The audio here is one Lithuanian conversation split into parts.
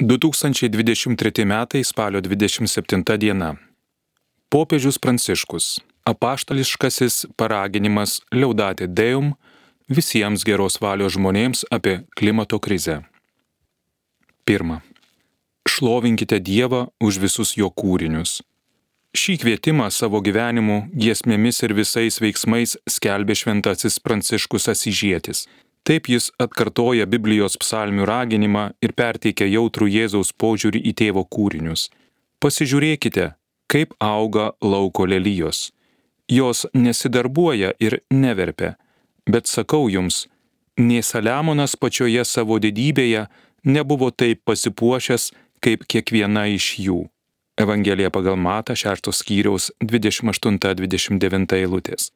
2023 metai spalio 27 diena. Popiežius Pranciškus. Apaštališkasis paraginimas Liaudatė Deum visiems geros valios žmonėms apie klimato krizę. Pirma. Šlovinkite Dievą už visus jo kūrinius. Šį kvietimą savo gyvenimu, giesmėmis ir visais veiksmais skelbė šventasis Pranciškus Asižėtis. Taip jis atkartoja Biblijos psalmių raginimą ir perteikia jautrų Jėzaus požiūrį į tėvo kūrinius. Pasižiūrėkite, kaip auga lauko lelyjos. Jos nesidarbuoja ir neverpia, bet sakau jums, nie Saliamonas pačioje savo didybėje nebuvo taip pasipuošęs kaip kiekviena iš jų. Evangelija pagal Mata 6 skyriaus 28-29 eilutės.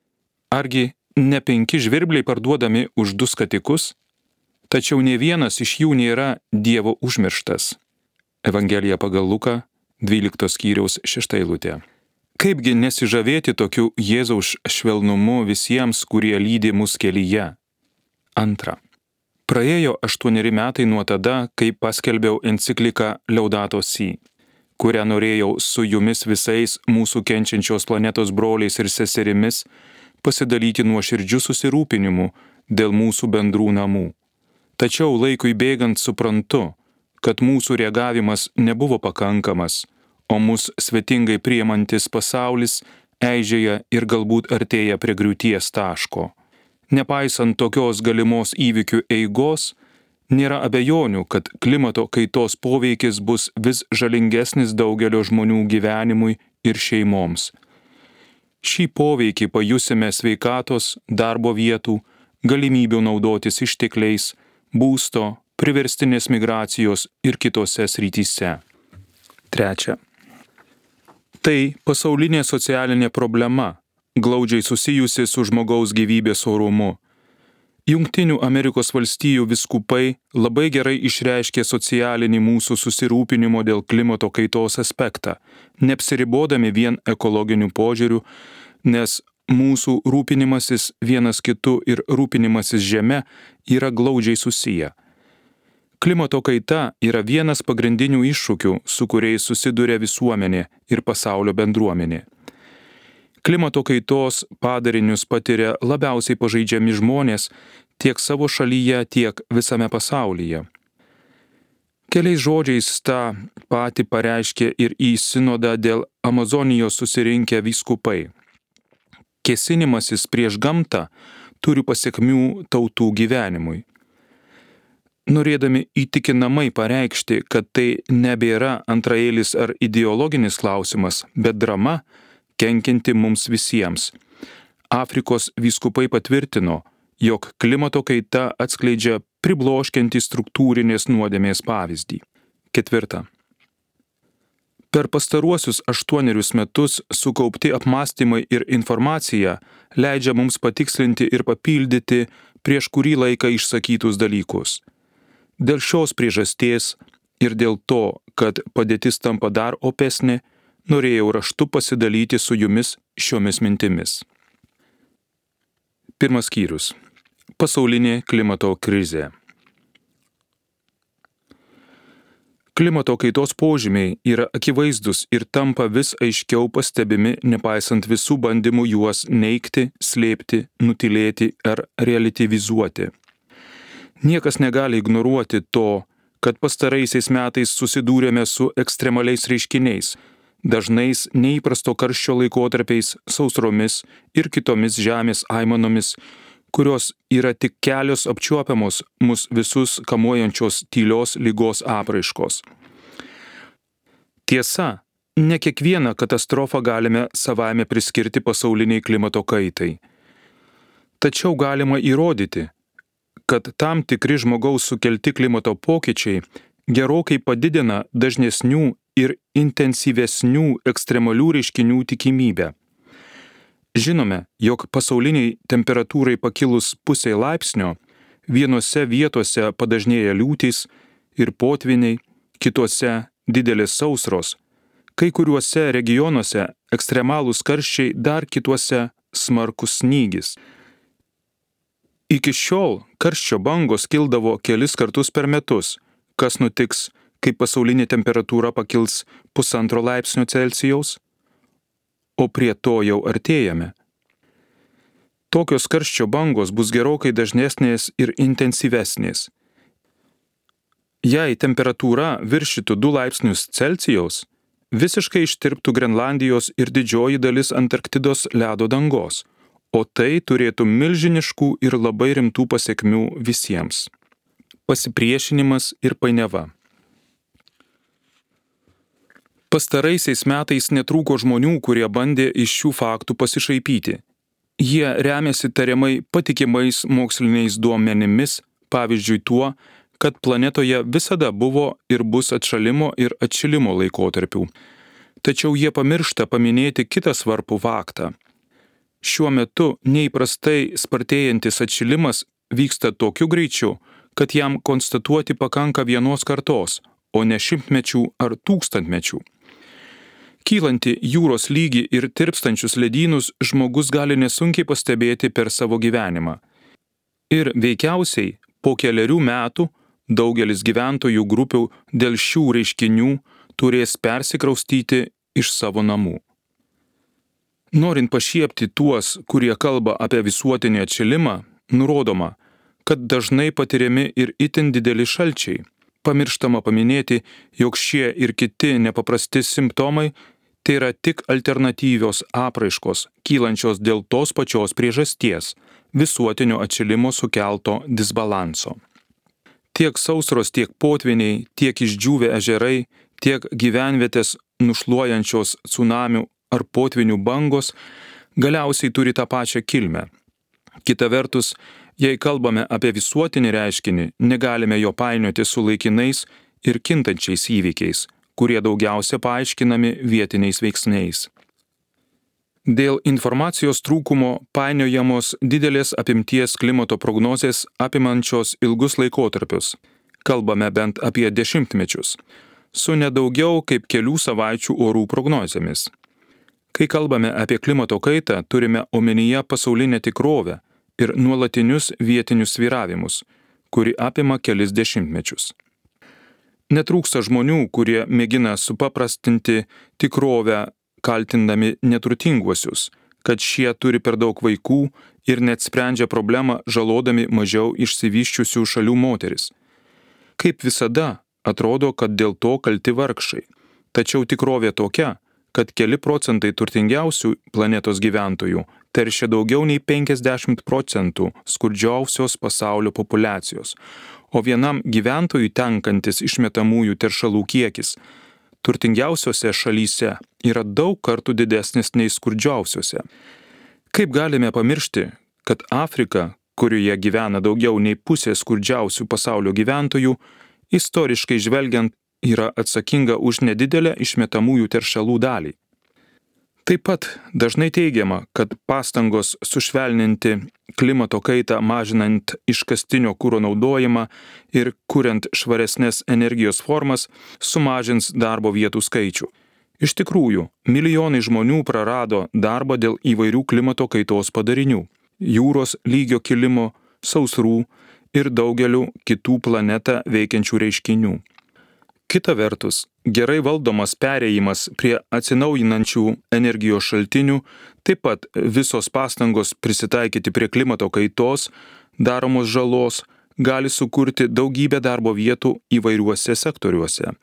Argi ne penki žvirbliai parduodami už du skatikus, tačiau ne vienas iš jų nėra Dievo užmirštas. Evangelija pagal Luką 12 skyriaus 6 eilutė. Kaipgi nesižavėti tokiu Jėzaus švelnumu visiems, kurie lydi mus kelyje? Antra. Praėjo aštuoneri metai nuo tada, kai paskelbiau encikliką Liaudato Si, kurią norėjau su jumis visais mūsų kenčiančios planetos broliais ir seserimis pasidalyti nuoširdžių susirūpinimu dėl mūsų bendrų namų. Tačiau laikui bėgant suprantu, kad mūsų reagavimas nebuvo pakankamas, o mus svetingai priemantis pasaulis eižėja ir galbūt artėja prie griūties taško. Nepaisant tokios galimos įvykių eigos, nėra abejonių, kad klimato kaitos poveikis bus vis žalingesnis daugelio žmonių gyvenimui ir šeimoms. Šį poveikį pajusime sveikatos, darbo vietų, galimybių naudotis ištekliais, būsto, priverstinės migracijos ir kitose srityse. Trečia. Tai pasaulinė socialinė problema, glaudžiai susijusi su žmogaus gyvybės orumu. Junktinių Amerikos valstijų viskupai labai gerai išreiškė socialinį mūsų susirūpinimo dėl klimato kaitos aspektą, neapsiribodami vien ekologiniu požiūriu, nes mūsų rūpinimasis vienas kitu ir rūpinimasis žeme yra glaudžiai susiję. Klimato kaita yra vienas pagrindinių iššūkių, su kuriais susiduria visuomenė ir pasaulio bendruomenė. Klimato kaitos padarinius patiria labiausiai pažeidžiami žmonės tiek savo šalyje, tiek visame pasaulyje. Keliais žodžiais tą patį pareiškė ir į sinodą dėl Amazonijos susirinkę vyskupai. Kesinimasis prieš gamtą turi pasiekmių tautų gyvenimui. Norėdami įtikinamai pareikšti, kad tai nebėra antraeilis ar ideologinis klausimas, bet drama, kenkinti mums visiems. Afrikos vyskupai patvirtino, jog klimato kaita atskleidžia pribloškiantį struktūrinės nuodėmės pavyzdį. Ketvirta. Per pastaruosius aštuonerius metus sukaupti apmąstymai ir informacija leidžia mums patikslinti ir papildyti prieš kurį laiką išsakytus dalykus. Dėl šios priežasties ir dėl to, kad padėtis tampa dar opesnė, norėjau raštu pasidalyti su jumis šiomis mintimis. Pirmas skyrius. Pasaulinė klimato krizė. Klimato kaitos požymiai yra akivaizdus ir tampa vis aiškiau pastebimi, nepaisant visų bandymų juos neikti, slėpti, nutilėti ar relativizuoti. Niekas negali ignoruoti to, kad pastaraisiais metais susidūrėme su ekstremaliais reiškiniais dažnais neįprasto karščio laikotarpiais, sausromis ir kitomis žemės aimanomis, kurios yra tik kelios apčiuopiamos mus visus kamuojančios tylios lygos apraiškos. Tiesa, ne kiekvieną katastrofą galime savame priskirti pasauliniai klimato kaitai. Tačiau galima įrodyti, kad tam tikri žmogaus sukelti klimato pokyčiai gerokai padidina dažnesnių ir intensyvesnių ekstremalių reiškinių tikimybę. Žinome, jog pasauliniai temperatūrai pakilus pusiai laipsnio, vienose vietose padažnėja liūtys ir potviniai, kitose didelės sausros, kai kuriuose regionuose ekstremalūs karščiai, dar kituose smarkus snygis. Iki šiol karščio bangos kildavo kelis kartus per metus, kas nutiks kai pasaulinė temperatūra pakils pusantro laipsnio Celsijaus, o prie to jau artėjame. Tokios karščio bangos bus gerokai dažnesnės ir intensyvesnės. Jei temperatūra viršytų 2 laipsnius Celsijaus, visiškai ištirptų Grenlandijos ir didžioji dalis Antarktidos ledo dangos, o tai turėtų milžiniškų ir labai rimtų pasiekmių visiems. Pasipriešinimas ir painiava. Pastaraisiais metais netrūko žmonių, kurie bandė iš šių faktų pasišaipyti. Jie remiasi tariamai patikimais moksliniais duomenimis, pavyzdžiui tuo, kad planetoje visada buvo ir bus atšalimo ir atšilimo laikotarpių. Tačiau jie pamiršta paminėti kitą svarbų faktą. Šiuo metu neįprastai spartėjantis atšilimas vyksta tokiu greičiu, kad jam konstatuoti pakanka vienos kartos, o ne šimtmečių ar tūkstantmečių. Kylanti jūros lygį ir tirpstančius ledynus žmogus gali nesunkiai pastebėti per savo gyvenimą. Ir veikiausiai po keliarių metų daugelis gyventojų grupių dėl šių reiškinių turės persikraustyti iš savo namų. Norint pašiepti tuos, kurie kalba apie visuotinį atšilimą, nurodoma, kad dažnai patiriami ir itin dideli šalčiai. Pamirštama paminėti, jog šie ir kiti nepaprasti simptomai tai yra tik alternatyvios apraiškos, kylančios dėl tos pačios priežasties - visuotinio atšilimo sukelto disbalanso. Tiek sausros, tiek potviniai, tiek išdžiūvę ežerai, tiek gyvenvietės nušluojančios tsunamių ar potvinių bangos galiausiai turi tą pačią kilmę. Kita vertus, jei kalbame apie visuotinį reiškinį, negalime jo painioti su laikinais ir kintančiais įvykiais, kurie daugiausia paaiškinami vietiniais veiksniais. Dėl informacijos trūkumo painiojamos didelės apimties klimato prognozės apimančios ilgus laikotarpius. Kalbame bent apie dešimtmečius. Su nedaugiau kaip kelių savaičių orų prognozėmis. Kai kalbame apie klimato kaitą, turime omenyje pasaulinę tikrovę ir nuolatinius vietinius sviravimus, kuri apima kelis dešimtmečius. Netrūksta žmonių, kurie mėgina supaprastinti tikrovę, kaltindami neturtinguosius, kad šie turi per daug vaikų ir net sprendžia problemą žalodami mažiau išsivyščiusių šalių moteris. Kaip visada, atrodo, kad dėl to kalti vargšai. Tačiau tikrovė tokia, kad keli procentai turtingiausių planetos gyventojų teršia daugiau nei 50 procentų skurdžiausios pasaulio populacijos, o vienam gyventojui tenkantis išmetamųjų teršalų kiekis turtingiausiose šalyse yra daug kartų didesnis nei skurdžiausiose. Kaip galime pamiršti, kad Afrika, kurioje gyvena daugiau nei pusė skurdžiausių pasaulio gyventojų, istoriškai žvelgiant yra atsakinga už nedidelę išmetamųjų teršalų dalį. Taip pat dažnai teigiama, kad pastangos sušvelninti klimato kaitą mažinant iškastinio kūro naudojimą ir kuriant švaresnės energijos formas sumažins darbo vietų skaičių. Iš tikrųjų, milijonai žmonių prarado darbą dėl įvairių klimato kaitos padarinių - jūros lygio kilimo, sausrų ir daugelių kitų planetą veikiančių reiškinių. Kita vertus, gerai valdomas pereimas prie atsinaujinančių energijos šaltinių, taip pat visos pastangos prisitaikyti prie klimato kaitos, daromos žalos, gali sukurti daugybę darbo vietų įvairiuose sektoriuose.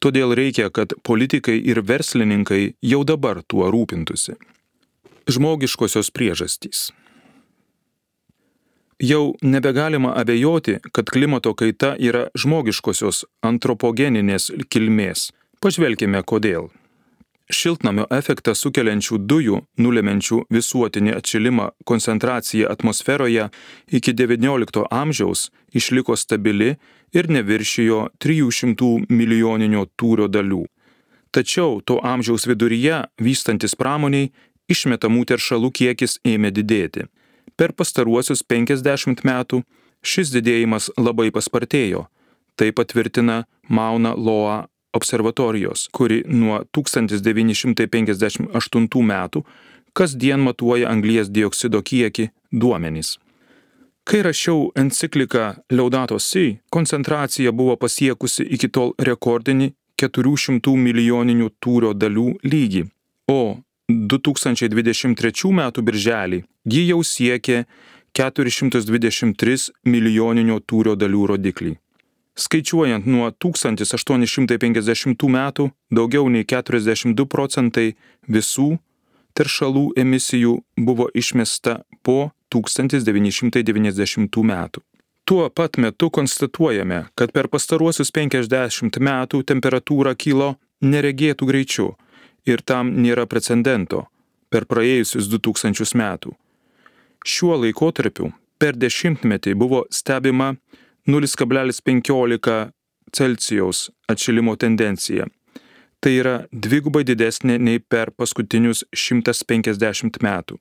Todėl reikia, kad politikai ir verslininkai jau dabar tuo rūpintųsi. Žmogiškosios priežastys. Jau nebegalima abejoti, kad klimato kaita yra žmogiškosios antropogeninės kilmės. Pažvelkime kodėl. Šiltnamio efektą sukeliančių dujų nulemenčių visuotinį atšilimą koncentracija atmosferoje iki XIX amžiaus išliko stabili ir neviršijo 300 milijoninio tūrio dalių. Tačiau to amžiaus viduryje vystantis pramoniai išmetamų teršalų kiekis ėmė didėti. Per pastaruosius 50 metų šis didėjimas labai paspartėjo. Tai patvirtina Mauna Loa observatorijos, kuri nuo 1958 metų kasdien matuoja anglies dioksido kiekį duomenys. Kai rašiau encikliką Laudato Si, koncentracija buvo pasiekusi iki tol rekordinį 400 milijoninių tūrio dalių lygį, o 2023 m. birželį ji jau siekė 423 milijoninio tūrio dalių rodiklį. Skaičiuojant nuo 1850 metų, daugiau nei 42 procentai visų teršalų emisijų buvo išmesta po 1990 metų. Tuo pat metu konstatuojame, kad per pastaruosius 50 metų temperatūra kilo neregėtų greičiu ir tam nėra precedento per praėjusius 2000 metų. Šiuo laikotarpiu per dešimtmetį buvo stebima 0,15 Celsijaus atšilimo tendencija. Tai yra dvigubai didesnė nei per paskutinius 150 metų.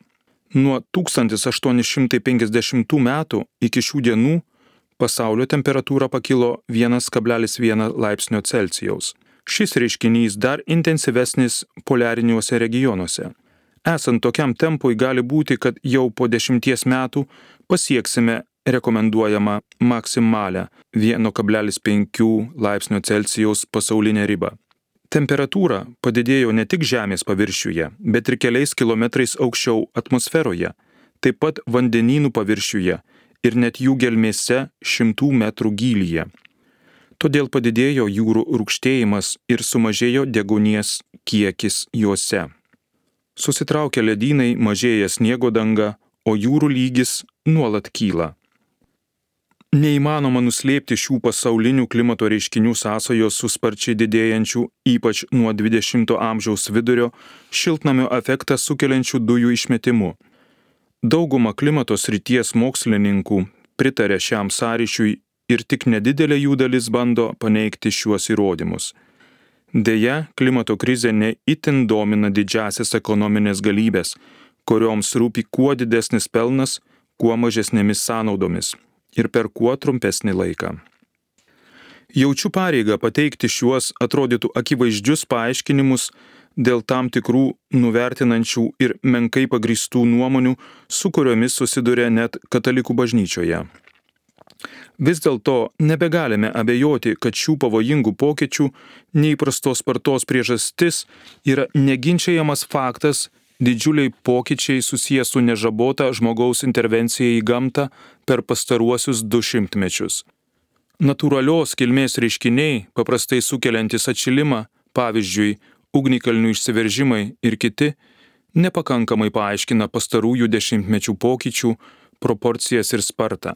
Nuo 1850 metų iki šių dienų pasaulio temperatūra pakilo 1,1 laipsnio Celsijaus. Šis reiškinys dar intensyvesnis poliariniuose regionuose. Esant tokiam tempui gali būti, kad jau po dešimties metų pasieksime rekomenduojamą maksimalę 1,5 laipsnio Celsijaus pasaulinę ribą. Temperatūra padidėjo ne tik Žemės paviršiuje, bet ir keliais kilometrais aukščiau atmosferoje, taip pat vandenynų paviršiuje ir net jų gelmėse šimtų metrų gylyje. Todėl padidėjo jūrų rūkštėjimas ir sumažėjo degunies kiekis juose. Susitraukia ledynai, mažėja sniego danga, o jūrų lygis nuolat kyla. Neįmanoma nuslėpti šių pasaulinių klimato reiškinių sąsajos su sparčiai didėjančių, ypač nuo 20-ojo amžiaus vidurio, šiltnamio efektą sukeliančių dujų išmetimu. Dauguma klimato srities mokslininkų pritarė šiam sąryšiui ir tik nedidelė jų dalis bando paneigti šiuos įrodymus. Deja, klimato krizė neįtin domina didžiasias ekonominės galybės, kurioms rūpi kuo didesnis pelnas, kuo mažesnėmis sąnaudomis ir per kuo trumpesnį laiką. Jaučiu pareigą pateikti šiuos atrodytų akivaizdžius paaiškinimus dėl tam tikrų nuvertinančių ir menkai pagristų nuomonių, su kuriomis susiduria net katalikų bažnyčioje. Vis dėlto nebegalime abejoti, kad šių pavojingų pokyčių neįprastos spartos priežastis yra neginčiajamas faktas didžiuliai pokyčiai susijęs su nežabota žmogaus intervencija į gamtą per pastaruosius du šimtmečius. Natūralios kilmės reiškiniai, paprastai sukeliantis atšilimą, pavyzdžiui, ugnikalnių išsiveržimai ir kiti, nepakankamai paaiškina pastarųjų dešimtmečių pokyčių, proporcijas ir spartą.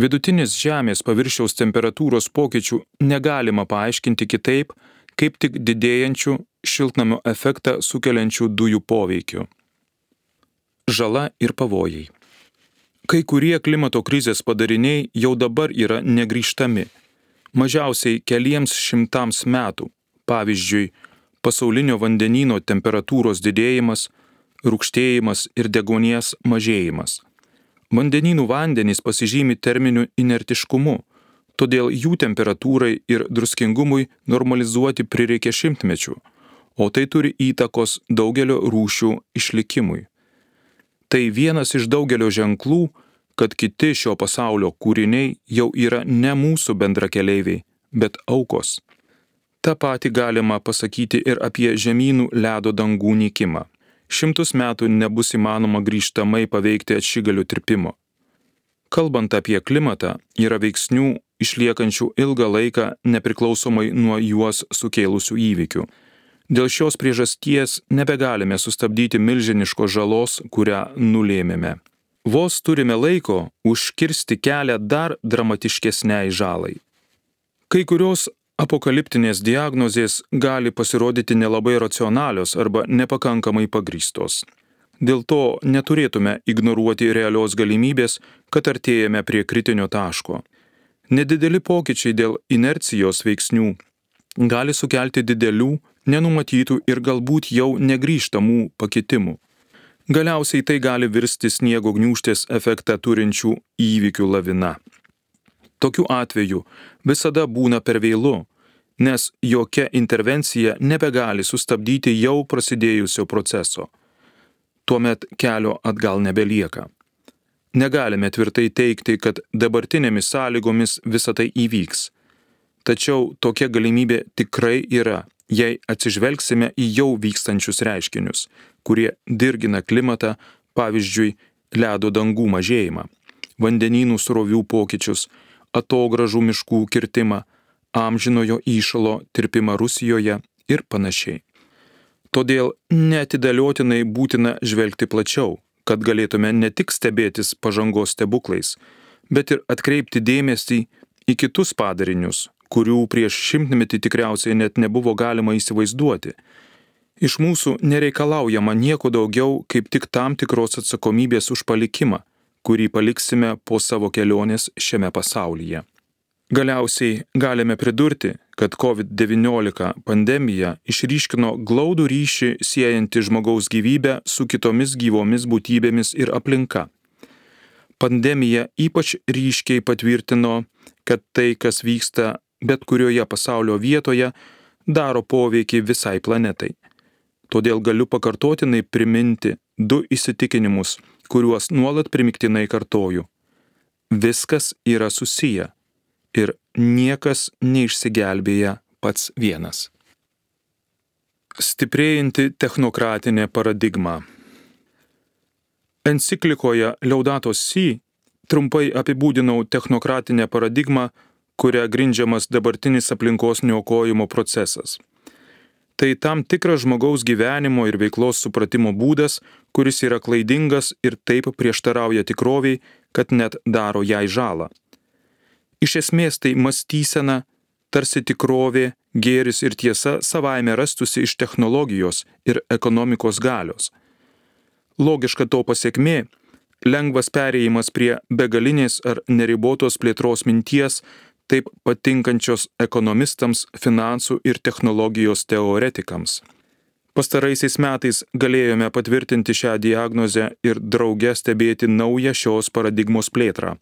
Vidutinis Žemės paviršiaus temperatūros pokyčių negalima paaiškinti kitaip, kaip tik didėjančių šiltnamio efektą sukeliančių dujų poveikiu. Žala ir pavojai. Kai kurie klimato krizės padariniai jau dabar yra negryžtami. Mažiausiai keliems šimtams metų. Pavyzdžiui, pasaulinio vandenino temperatūros didėjimas, rūkštėjimas ir degonies mažėjimas. Vandenynų vandenys pasižymi terminiu inertiškumu, todėl jų temperatūrai ir druskingumui normalizuoti prireikia šimtmečių o tai turi įtakos daugelio rūšių išlikimui. Tai vienas iš daugelio ženklų, kad kiti šio pasaulio kūriniai jau yra ne mūsų bendrakeleiviai, bet aukos. Ta pati galima pasakyti ir apie žemynų ledo dangų nykimą. Šimtus metų nebus įmanoma grįžtamai paveikti atšygalių tirpimo. Kalbant apie klimatą, yra veiksnių išliekančių ilgą laiką nepriklausomai nuo juos sukėlusių įvykių. Dėl šios priežasties nebegalime sustabdyti milžiniškos žalos, kurią nulėmėme. Vos turime laiko užkirsti kelią dar dramatiškesniai žalai. Kai kurios apokaliptinės diagnozės gali pasirodyti nelabai racionalios arba nepakankamai pagrystos. Dėl to neturėtume ignoruoti realios galimybės, kad artėjame prie kritinio taško. Nedideli pokyčiai dėl inercijos veiksnių gali sukelti didelių nenumatytų ir galbūt jau negryžtamų pakitimų. Galiausiai tai gali virsti sniego gniūštės efektą turinčių įvykių lavina. Tokiu atveju visada būna per vėlu, nes jokia intervencija nebegali sustabdyti jau prasidėjusio proceso. Tuomet kelio atgal nebelieka. Negalime tvirtai teikti, kad dabartinėmis sąlygomis visa tai įvyks. Tačiau tokia galimybė tikrai yra, jei atsižvelgsime į jau vykstančius reiškinius, kurie dirgina klimatą, pavyzdžiui, ledo dangų mažėjimą, vandenynų srovių pokyčius, atogražų miškų kirtimą, amžinojo įšalo tirpimą Rusijoje ir panašiai. Todėl netidėliotinai būtina žvelgti plačiau, kad galėtume ne tik stebėtis pažangos stebuklais, bet ir atkreipti dėmesį į kitus padarinius, kurių prieš šimtmetį tikriausiai net nebuvo galima įsivaizduoti. Iš mūsų nereikalaujama nieko daugiau kaip tik tam tikros atsakomybės už palikimą, kurį paliksime po savo kelionės šiame pasaulyje. Galiausiai galime pridurti, kad COVID-19 pandemija išryškino glaudų ryšį siejantį žmogaus gyvybę su kitomis gyvomis būtybėmis ir aplinka. Pandemija ypač ryškiai patvirtino, kad tai, kas vyksta bet kurioje pasaulio vietoje, daro poveikį visai planetai. Todėl galiu pakartotinai priminti du įsitikinimus, kuriuos nuolat primiktinai kartoju. Viskas yra susiję ir niekas neišsigelbėja pats vienas. Stiprėjanti technokratinė paradigma. Enciklikoje Liaudatos Si trumpai apibūdinau technokratinę paradigmą, kuria grindžiamas dabartinis aplinkos niokojimo procesas. Tai tam tikras žmogaus gyvenimo ir veiklos supratimo būdas, kuris yra klaidingas ir taip prieštarauja tikroviai, kad net daro jai žalą. Iš esmės tai mąstysena, tarsi tikrovė, gėris ir tiesa savaime rastusi iš technologijos ir ekonomikos galios. Logiška to pasiekmė - lengvas perėjimas prie begalinės ar neribotos plėtros minties, taip patinkančios ekonomistams, finansų ir technologijos teoretikams. Pastaraisiais metais galėjome patvirtinti šią diagnozę ir drauge stebėti naują šios paradigmos plėtrą.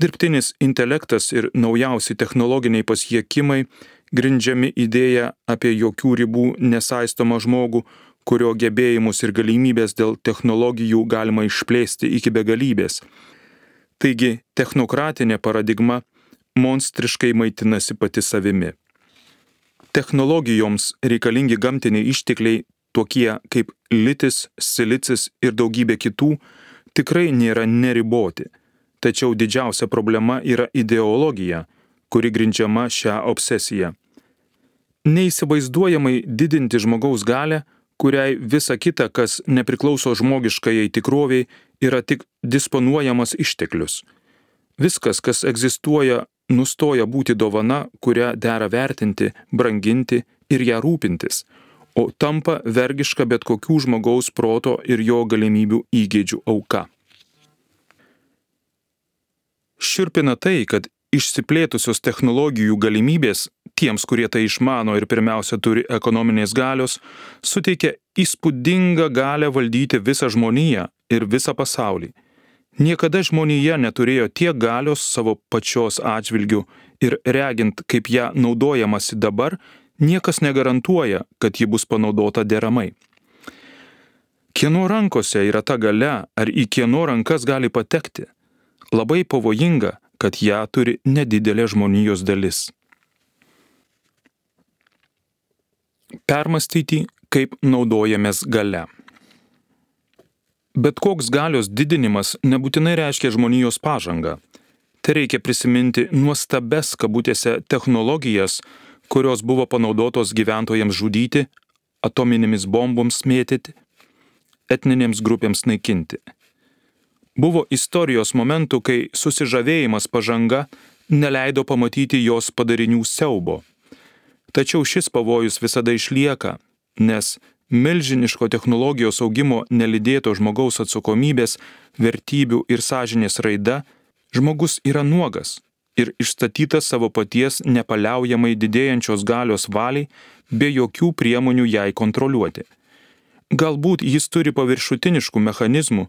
Dirbtinis intelektas ir naujausi technologiniai pasiekimai grindžiami idėja apie jokių ribų nesaistomą žmogų, kurio gebėjimus ir galimybės dėl technologijų galima išplėsti iki begalybės. Taigi technokratinė paradigma monstriškai maitinasi pati savimi. Technologijoms reikalingi gamtiniai ištekliai tokie kaip litis, silicis ir daugybė kitų tikrai nėra neriboti Tačiau didžiausia problema yra ideologija, kuri grindžiama šią obsesiją. Neįsivaizduojamai didinti žmogaus galę, kuriai visa kita, kas nepriklauso žmogiškajai tikroviai, yra tik disponuojamas išteklius. Viskas, kas egzistuoja, nustoja būti dovana, kurią dera vertinti, branginti ir ją rūpintis, o tampa vergiška bet kokių žmogaus proto ir jo galimybių įgėdžių auka. Širpina tai, kad išsiplėtusios technologijų galimybės tiems, kurie tai išmano ir pirmiausia turi ekonominės galios, suteikia įspūdingą galę valdyti visą žmoniją ir visą pasaulį. Niekada žmonija neturėjo tiek galios savo pačios atžvilgių ir regint, kaip ją naudojamasi dabar, niekas negarantuoja, kad ji bus panaudota deramai. Kieno rankose yra ta gale, ar į kieno rankas gali patekti? labai pavojinga, kad ją turi nedidelė žmonijos dalis. Permastyti, kaip naudojamės gale. Bet koks galios didinimas nebūtinai reiškia žmonijos pažangą. Tai reikia prisiminti nuostabes kabutėse technologijas, kurios buvo panaudotos gyventojams žudyti, atominėmis bomboms mėtyti, etninėms grupėms naikinti. Buvo istorijos momentų, kai susižavėjimas pažanga neleido pamatyti jos padarinių siaubo. Tačiau šis pavojus visada išlieka, nes milžiniško technologijos augimo nelidėto žmogaus atsakomybės, vertybių ir sąžinės raida, žmogus yra nuogas ir išstatytas savo paties nepaliaujamai didėjančios galios valiai be jokių priemonių jai kontroliuoti. Galbūt jis turi paviršutiniškų mechanizmų,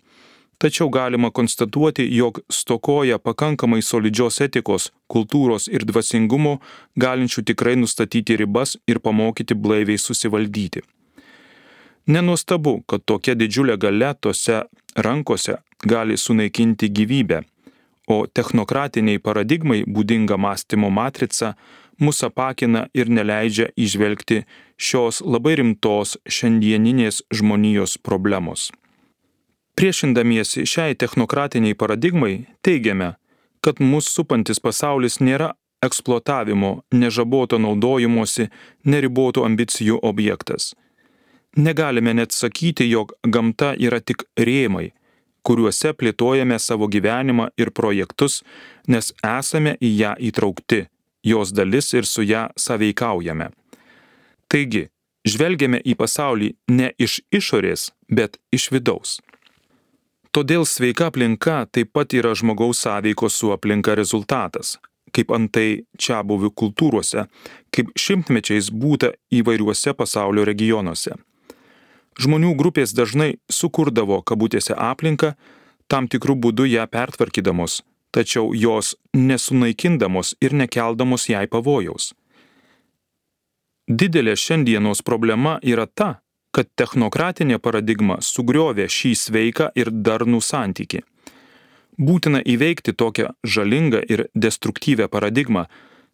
tačiau galima konstatuoti, jog stokoja pakankamai solidžios etikos, kultūros ir dvasingumo, galinčių tikrai nustatyti ribas ir pamokyti blaiviai susivaldyti. Nenuostabu, kad tokia didžiulė gale tose rankose gali sunaikinti gyvybę, o technokratiniai paradigmai būdinga mąstymo matrica mus apakina ir neleidžia išvelgti šios labai rimtos šiandieninės žmonijos problemos. Priešindamiesi šiai technokratiniai paradigmai teigiame, kad mūsų supantis pasaulis nėra eksploatavimo, nežaboto naudojimuose, neribotų ambicijų objektas. Negalime net sakyti, jog gamta yra tik rėmai, kuriuose plėtojame savo gyvenimą ir projektus, nes esame į ją įtraukti, jos dalis ir su ją saveikaujame. Taigi, žvelgiame į pasaulį ne iš išorės, bet iš vidaus. Todėl sveika aplinka taip pat yra žmogaus sąveikos su aplinka rezultatas, kaip antai čia buvių kultūrose, kaip šimtmečiais būta įvairiuose pasaulio regionuose. Žmonių grupės dažnai sukurdavo kabutėse aplinką, tam tikrų būdų ją pertvarkydamos, tačiau jos nesunaikindamos ir nekeldamos jai pavojaus. Didelė šiandienos problema yra ta, kad technokratinė paradigma sugriovė šį sveiką ir darnų santyki. Būtina įveikti tokią žalingą ir destruktyvę paradigmą,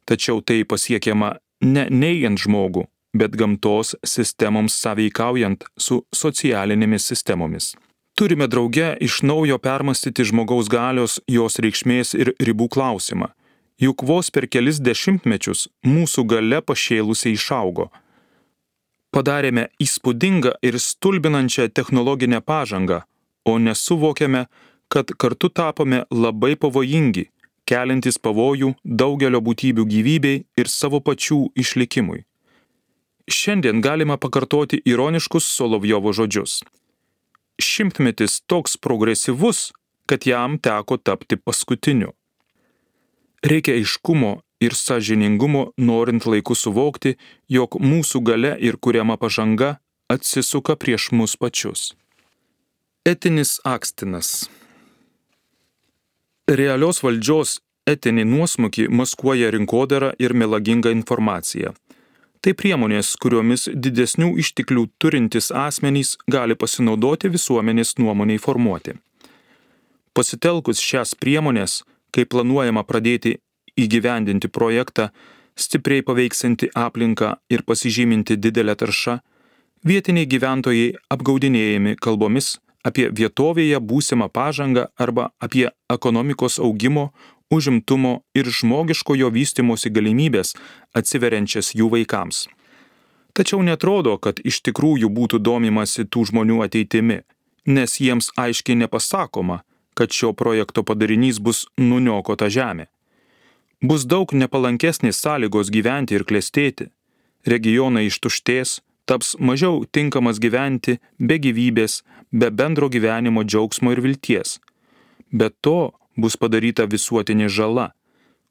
tačiau tai pasiekiama ne neigiant žmogų, bet gamtos sistemoms sąveikaujant su socialinėmis sistemomis. Turime drauge iš naujo permastyti žmogaus galios, jos reikšmės ir ribų klausimą. Juk vos per kelis dešimtmečius mūsų gale pašėlusiai išaugo. Padarėme įspūdingą ir stulbinančią technologinę pažangą, o nesuvokėme, kad kartu tapome labai pavojingi, keliantis pavojų daugelio būtybių gyvybei ir savo pačių išlikimui. Šiandien galima pakartoti ironiškus Solovjovo žodžius. Šimtmetis toks progresyvus, kad jam teko tapti paskutiniu. Reikia aiškumo ir sąžiningumo, norint laiku suvokti, jog mūsų gale ir kuriama pažanga atsisuka prieš mus pačius. Etinis akstinas. Realios valdžios etinį nuosmukį maskuoja rinkodara ir melagingą informaciją. Tai priemonės, kuriomis didesnių išteklių turintys asmenys gali pasinaudoti visuomenės nuomoniai formuoti. Pasitelkus šias priemonės, kai planuojama pradėti įgyvendinti projektą, stipriai paveiksinti aplinką ir pasižyminti didelę taršą, vietiniai gyventojai apgaudinėjami kalbomis apie vietovėje būsimą pažangą arba apie ekonomikos augimo, užimtumo ir žmogiškojo vystimosi galimybės atsiveriančias jų vaikams. Tačiau netrodo, kad iš tikrųjų būtų domimasi tų žmonių ateitimi, nes jiems aiškiai nepasakoma, kad šio projekto padarinys bus nuniokota žemė. Bus daug nepalankesnės sąlygos gyventi ir klestėti, regionai ištuštės, taps mažiau tinkamas gyventi be gyvybės, be bendro gyvenimo džiaugsmo ir vilties. Be to, bus padaryta visuotinė žala,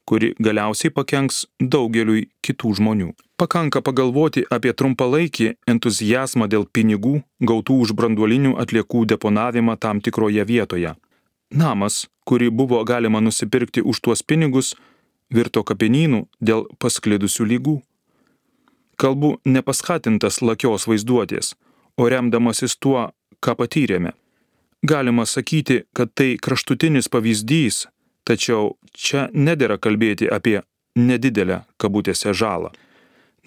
kuri galiausiai pakenks daugeliui kitų žmonių. Pakanka pagalvoti apie trumpalaikį entuzijazmą dėl pinigų gautų už branduolinių atliekų deponavimą tam tikroje vietoje. Namas, kurį buvo galima nusipirkti už tuos pinigus, virto kapinynų dėl pasklidusių lygų. Kalbu nepaskatintas lakios vaizduotės, o remdamasis tuo, ką patyrėme. Galima sakyti, kad tai kraštutinis pavyzdys, tačiau čia nedėra kalbėti apie nedidelę kabutėse žalą.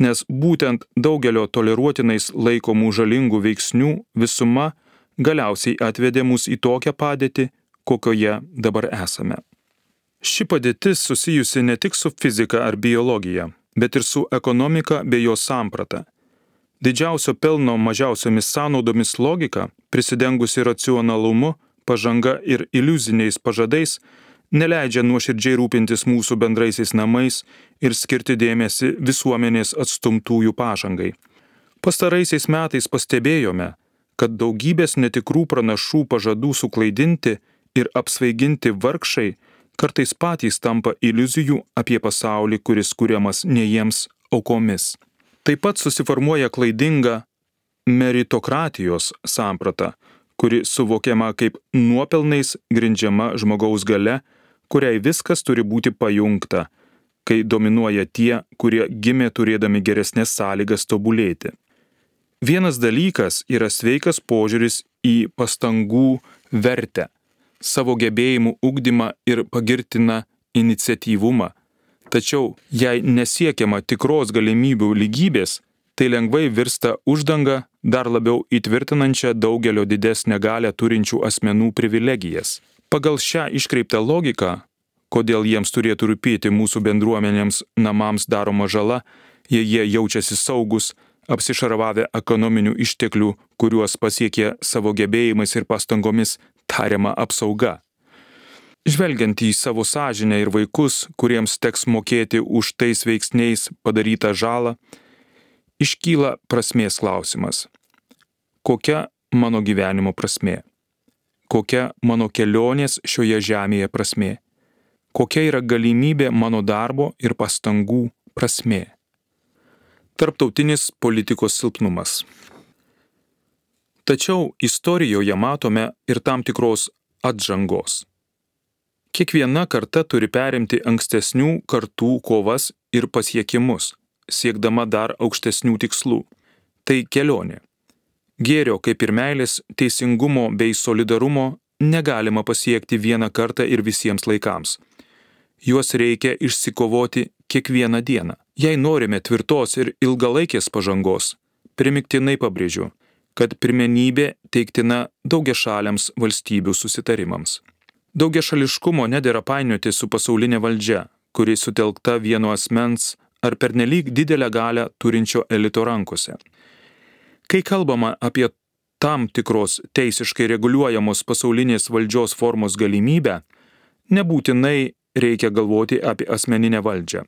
Nes būtent daugelio toleruotinais laikomų žalingų veiksnių visuma galiausiai atvedė mus į tokią padėtį, kokioje dabar esame. Ši padėtis susijusi ne tik su fizika ar biologija, bet ir su ekonomika bei jos samprata Didžiausio pelno mažiausiomis sąnaudomis logika, prisidengusi racionalumu, pažanga ir iliuziniais pažadais, neleidžia nuoširdžiai rūpintis mūsų bendraisiais namais ir skirti dėmesį visuomenės atstumtųjų pažangai. Pastaraisiais metais pastebėjome, kad daugybės netikrų pranašų pažadų suklaidinti ir apsvaiginti vargšai kartais patys tampa iliuzijų apie pasaulį, kuris kuriamas ne jiems aukomis. Taip pat susiformuoja klaidinga meritokratijos samprata, kuri suvokiama kaip nuopelnais grindžiama žmogaus gale, kuriai viskas turi būti pajungta, kai dominuoja tie, kurie gimė turėdami geresnės sąlygas tobulėti. Vienas dalykas yra sveikas požiūris į pastangų vertę, savo gebėjimų ugdymą ir pagirtiną iniciatyvumą. Tačiau jei nesiekiama tikros galimybių lygybės, tai lengvai virsta uždanga dar labiau įtvirtinančia daugelio didesnę galę turinčių asmenų privilegijas. Pagal šią iškreiptą logiką, kodėl jiems turėtų rūpėti mūsų bendruomenėms namams daroma žala, jei jie jaučiasi saugus, apsišaravę ekonominių išteklių, kuriuos pasiekė savo gebėjimais ir pastangomis tariama apsauga. Žvelgiant į savo sąžinę ir vaikus, kuriems teks mokėti už tais veiksniais padarytą žalą, iškyla prasmės klausimas. Kokia mano gyvenimo prasmė? Kokia mano kelionės šioje žemėje prasmė? Kokia yra galimybė mano darbo ir pastangų prasmė? Tarptautinis politikos silpnumas. Tačiau istorijoje matome ir tam tikros atžangos. Kiekviena karta turi perimti ankstesnių kartų kovas ir pasiekimus, siekdama dar aukštesnių tikslų. Tai kelionė. Gėrio kaip ir meilės, teisingumo bei solidarumo negalima pasiekti vieną kartą ir visiems laikams. Juos reikia išsikovoti kiekvieną dieną. Jei norime tvirtos ir ilgalaikės pažangos, primiktinai pabrėžiu, kad pirmenybė teiktina daugia šaliams valstybių susitarimams. Daugia šališkumo nedėra painioti su pasaulinė valdžia, kuri sutelkta vieno asmens ar pernelyg didelę galę turinčio elito rankose. Kai kalbama apie tam tikros teisiškai reguliuojamos pasaulinės valdžios formos galimybę, nebūtinai reikia galvoti apie asmeninę valdžią.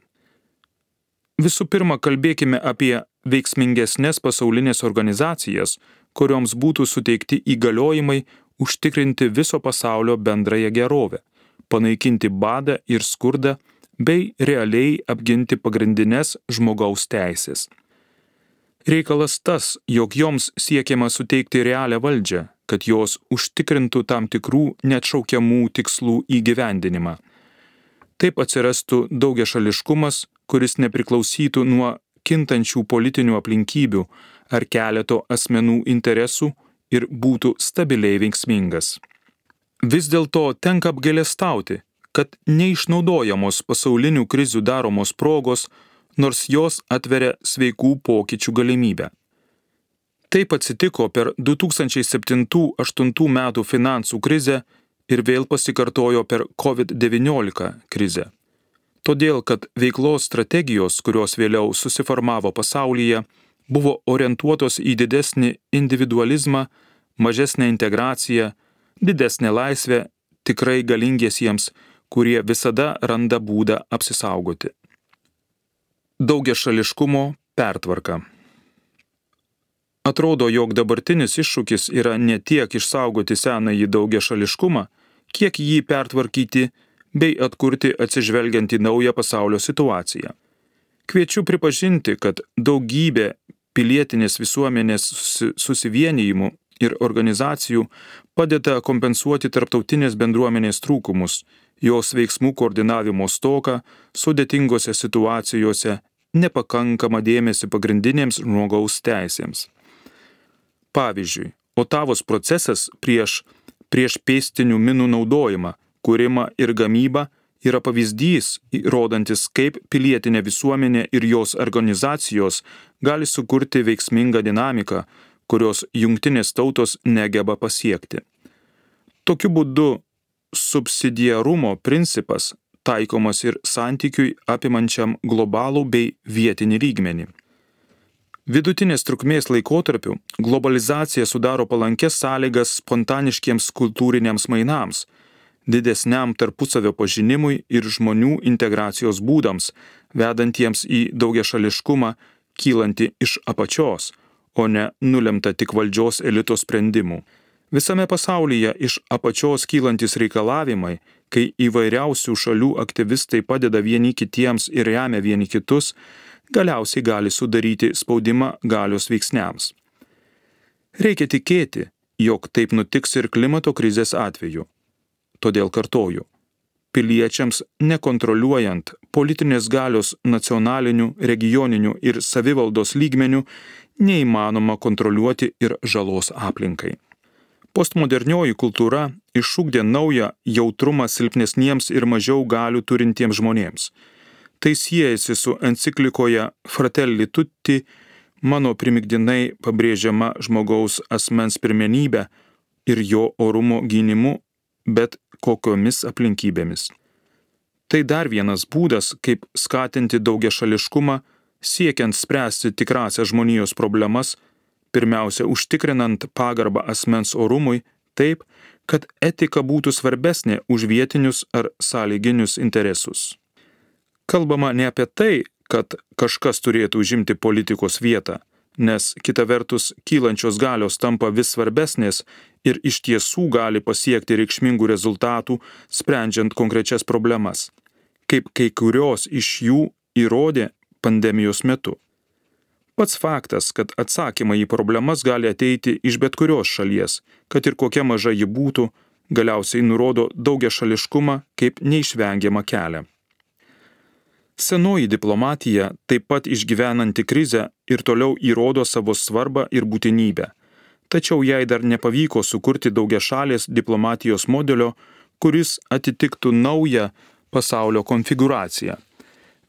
Visų pirma, kalbėkime apie veiksmingesnės pasaulinės organizacijas, kurioms būtų suteikti įgaliojimai užtikrinti viso pasaulio bendrąją gerovę, panaikinti badą ir skurdą bei realiai apginti pagrindinės žmogaus teisės. Reikalas tas, jog joms siekiama suteikti realią valdžią, kad jos užtikrintų tam tikrų neatšaukiamų tikslų įgyvendinimą. Taip atsirastų daugia šališkumas, kuris nepriklausytų nuo kintančių politinių aplinkybių ar keleto asmenų interesų ir būtų stabiliai veiksmingas. Vis dėlto tenka apgailestauti, kad neišnaudojamos pasaulinių krizių daromos progos, nors jos atveria sveikų pokyčių galimybę. Taip atsitiko per 2007-2008 metų finansų krizę ir vėl pasikartojo per COVID-19 krizę todėl kad veiklos strategijos, kurios vėliau susiformavo pasaulyje, buvo orientuotos į didesnį individualizmą, mažesnę integraciją, didesnę laisvę tikrai galingiesiems, kurie visada randa būdą apsisaugoti. Daugia šališkumo pertvarka. Atrodo, jog dabartinis iššūkis yra ne tiek išsaugoti senąjį daugia šališkumą, kiek jį pertvarkyti bei atkurti atsižvelgiant į naują pasaulio situaciją. Kviečiu pripažinti, kad daugybė pilietinės visuomenės susivienijimų ir organizacijų padeda kompensuoti tarptautinės bendruomenės trūkumus, jos veiksmų koordinavimo stoką sudėtingose situacijose, nepakankamą dėmesį pagrindinėms žmogaus teisėms. Pavyzdžiui, Otavos procesas prieš, prieš pėstinių minų naudojimą kūrimą ir gamybą yra pavyzdys, įrodantis, kaip pilietinė visuomenė ir jos organizacijos gali sukurti veiksmingą dinamiką, kurios jungtinės tautos negeba pasiekti. Tokiu būdu subsidiarumo principas taikomas ir santykiui apimančiam globalų bei vietinį lygmenį. Vidutinės trukmės laikotarpiu globalizacija sudaro palankės sąlygas spontaniškiems kultūriniams mainams – didesniam tarpusavio pažinimui ir žmonių integracijos būdams, vedantiems į daugiašališkumą, kylanti iš apačios, o ne nulemta tik valdžios elito sprendimų. Visame pasaulyje iš apačios kylantis reikalavimai, kai įvairiausių šalių aktyvistai padeda vieni kitiems ir remia vieni kitus, galiausiai gali sudaryti spaudimą galios veiksniams. Reikia tikėti, jog taip nutiks ir klimato krizės atveju. Todėl kartoju, piliečiams nekontroliuojant politinės galios nacionalinių, regioninių ir savivaldos lygmenių neįmanoma kontroliuoti ir žalos aplinkai. Postmodernioji kultūra iššūkdė naują jautrumą silpnesniems ir mažiau galių turintiems žmonėms. Tai siejasi su enciklikoje Fratelli Tutti mano primigdinai pabrėžiama žmogaus asmens pirmenybė ir jo orumo gynimu, bet kokiomis aplinkybėmis. Tai dar vienas būdas, kaip skatinti daugia šališkumą, siekiant spręsti tikrasias žmonijos problemas, pirmiausia užtikrinant pagarbą asmens orumui taip, kad etika būtų svarbesnė už vietinius ar sąlyginius interesus. Kalbama ne apie tai, kad kažkas turėtų užimti politikos vietą, nes kita vertus kylančios galios tampa vis svarbesnės ir iš tiesų gali pasiekti reikšmingų rezultatų, sprendžiant konkrečias problemas, kaip kai kurios iš jų įrodė pandemijos metu. Pats faktas, kad atsakymai į problemas gali ateiti iš bet kurios šalies, kad ir kokia maža ji būtų, galiausiai nurodo daugia šališkumą kaip neišvengiamą kelią. Senoji diplomatija, taip pat išgyvenanti krizę ir toliau įrodo savo svarbą ir būtinybę. Tačiau jai dar nepavyko sukurti daugia šalės diplomatijos modelio, kuris atitiktų naują pasaulio konfiguraciją.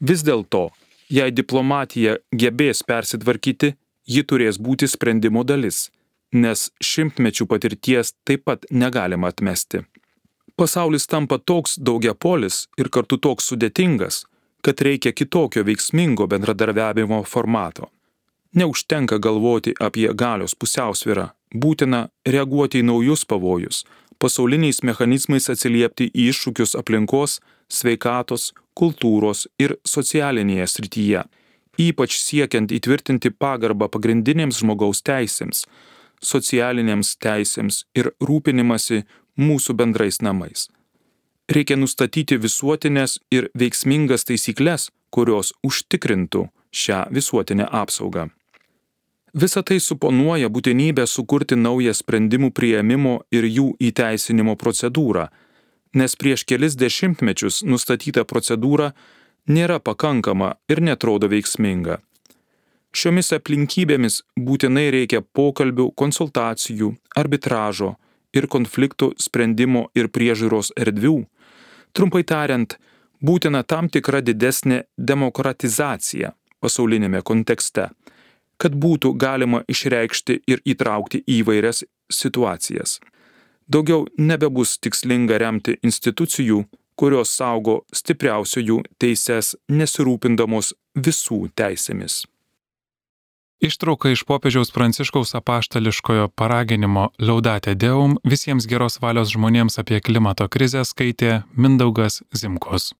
Vis dėlto, jei diplomatija gebės persitvarkyti, ji turės būti sprendimo dalis, nes šimtmečių patirties taip pat negalima atmesti. Pasaulis tampa toks daugiapolis ir kartu toks sudėtingas, kad reikia kitokio veiksmingo bendradarbiavimo formato. Neužtenka galvoti apie galios pusiausvyrą, būtina reaguoti į naujus pavojus, pasauliniais mechanizmais atsiliepti į iššūkius aplinkos, sveikatos, kultūros ir socialinėje srityje, ypač siekiant įtvirtinti pagarbą pagrindinėms žmogaus teisėms, socialinėms teisėms ir rūpinimasi mūsų bendrais namais reikia nustatyti visuotinės ir veiksmingas taisyklės, kurios užtikrintų šią visuotinę apsaugą. Visa tai suponuoja būtinybę sukurti naują sprendimų prieimimo ir jų įteisinimo procedūrą, nes prieš kelis dešimtmečius nustatyta procedūra nėra pakankama ir netrodo veiksminga. Šiomis aplinkybėmis būtinai reikia pokalbių, konsultacijų, arbitražo ir konfliktų sprendimo ir priežiūros erdvių, Trumpai tariant, būtina tam tikra didesnė demokratizacija pasaulinėme kontekste, kad būtų galima išreikšti ir įtraukti įvairias situacijas. Daugiau nebebus tikslinga remti institucijų, kurios saugo stipriausiųjų teises nesirūpindamos visų teisėmis. Ištrauka iš popiežiaus pranciškaus apaštališkojo paraginimo Liaudatė Deum visiems geros valios žmonėms apie klimato krizę skaitė Mindaugas Zimkos.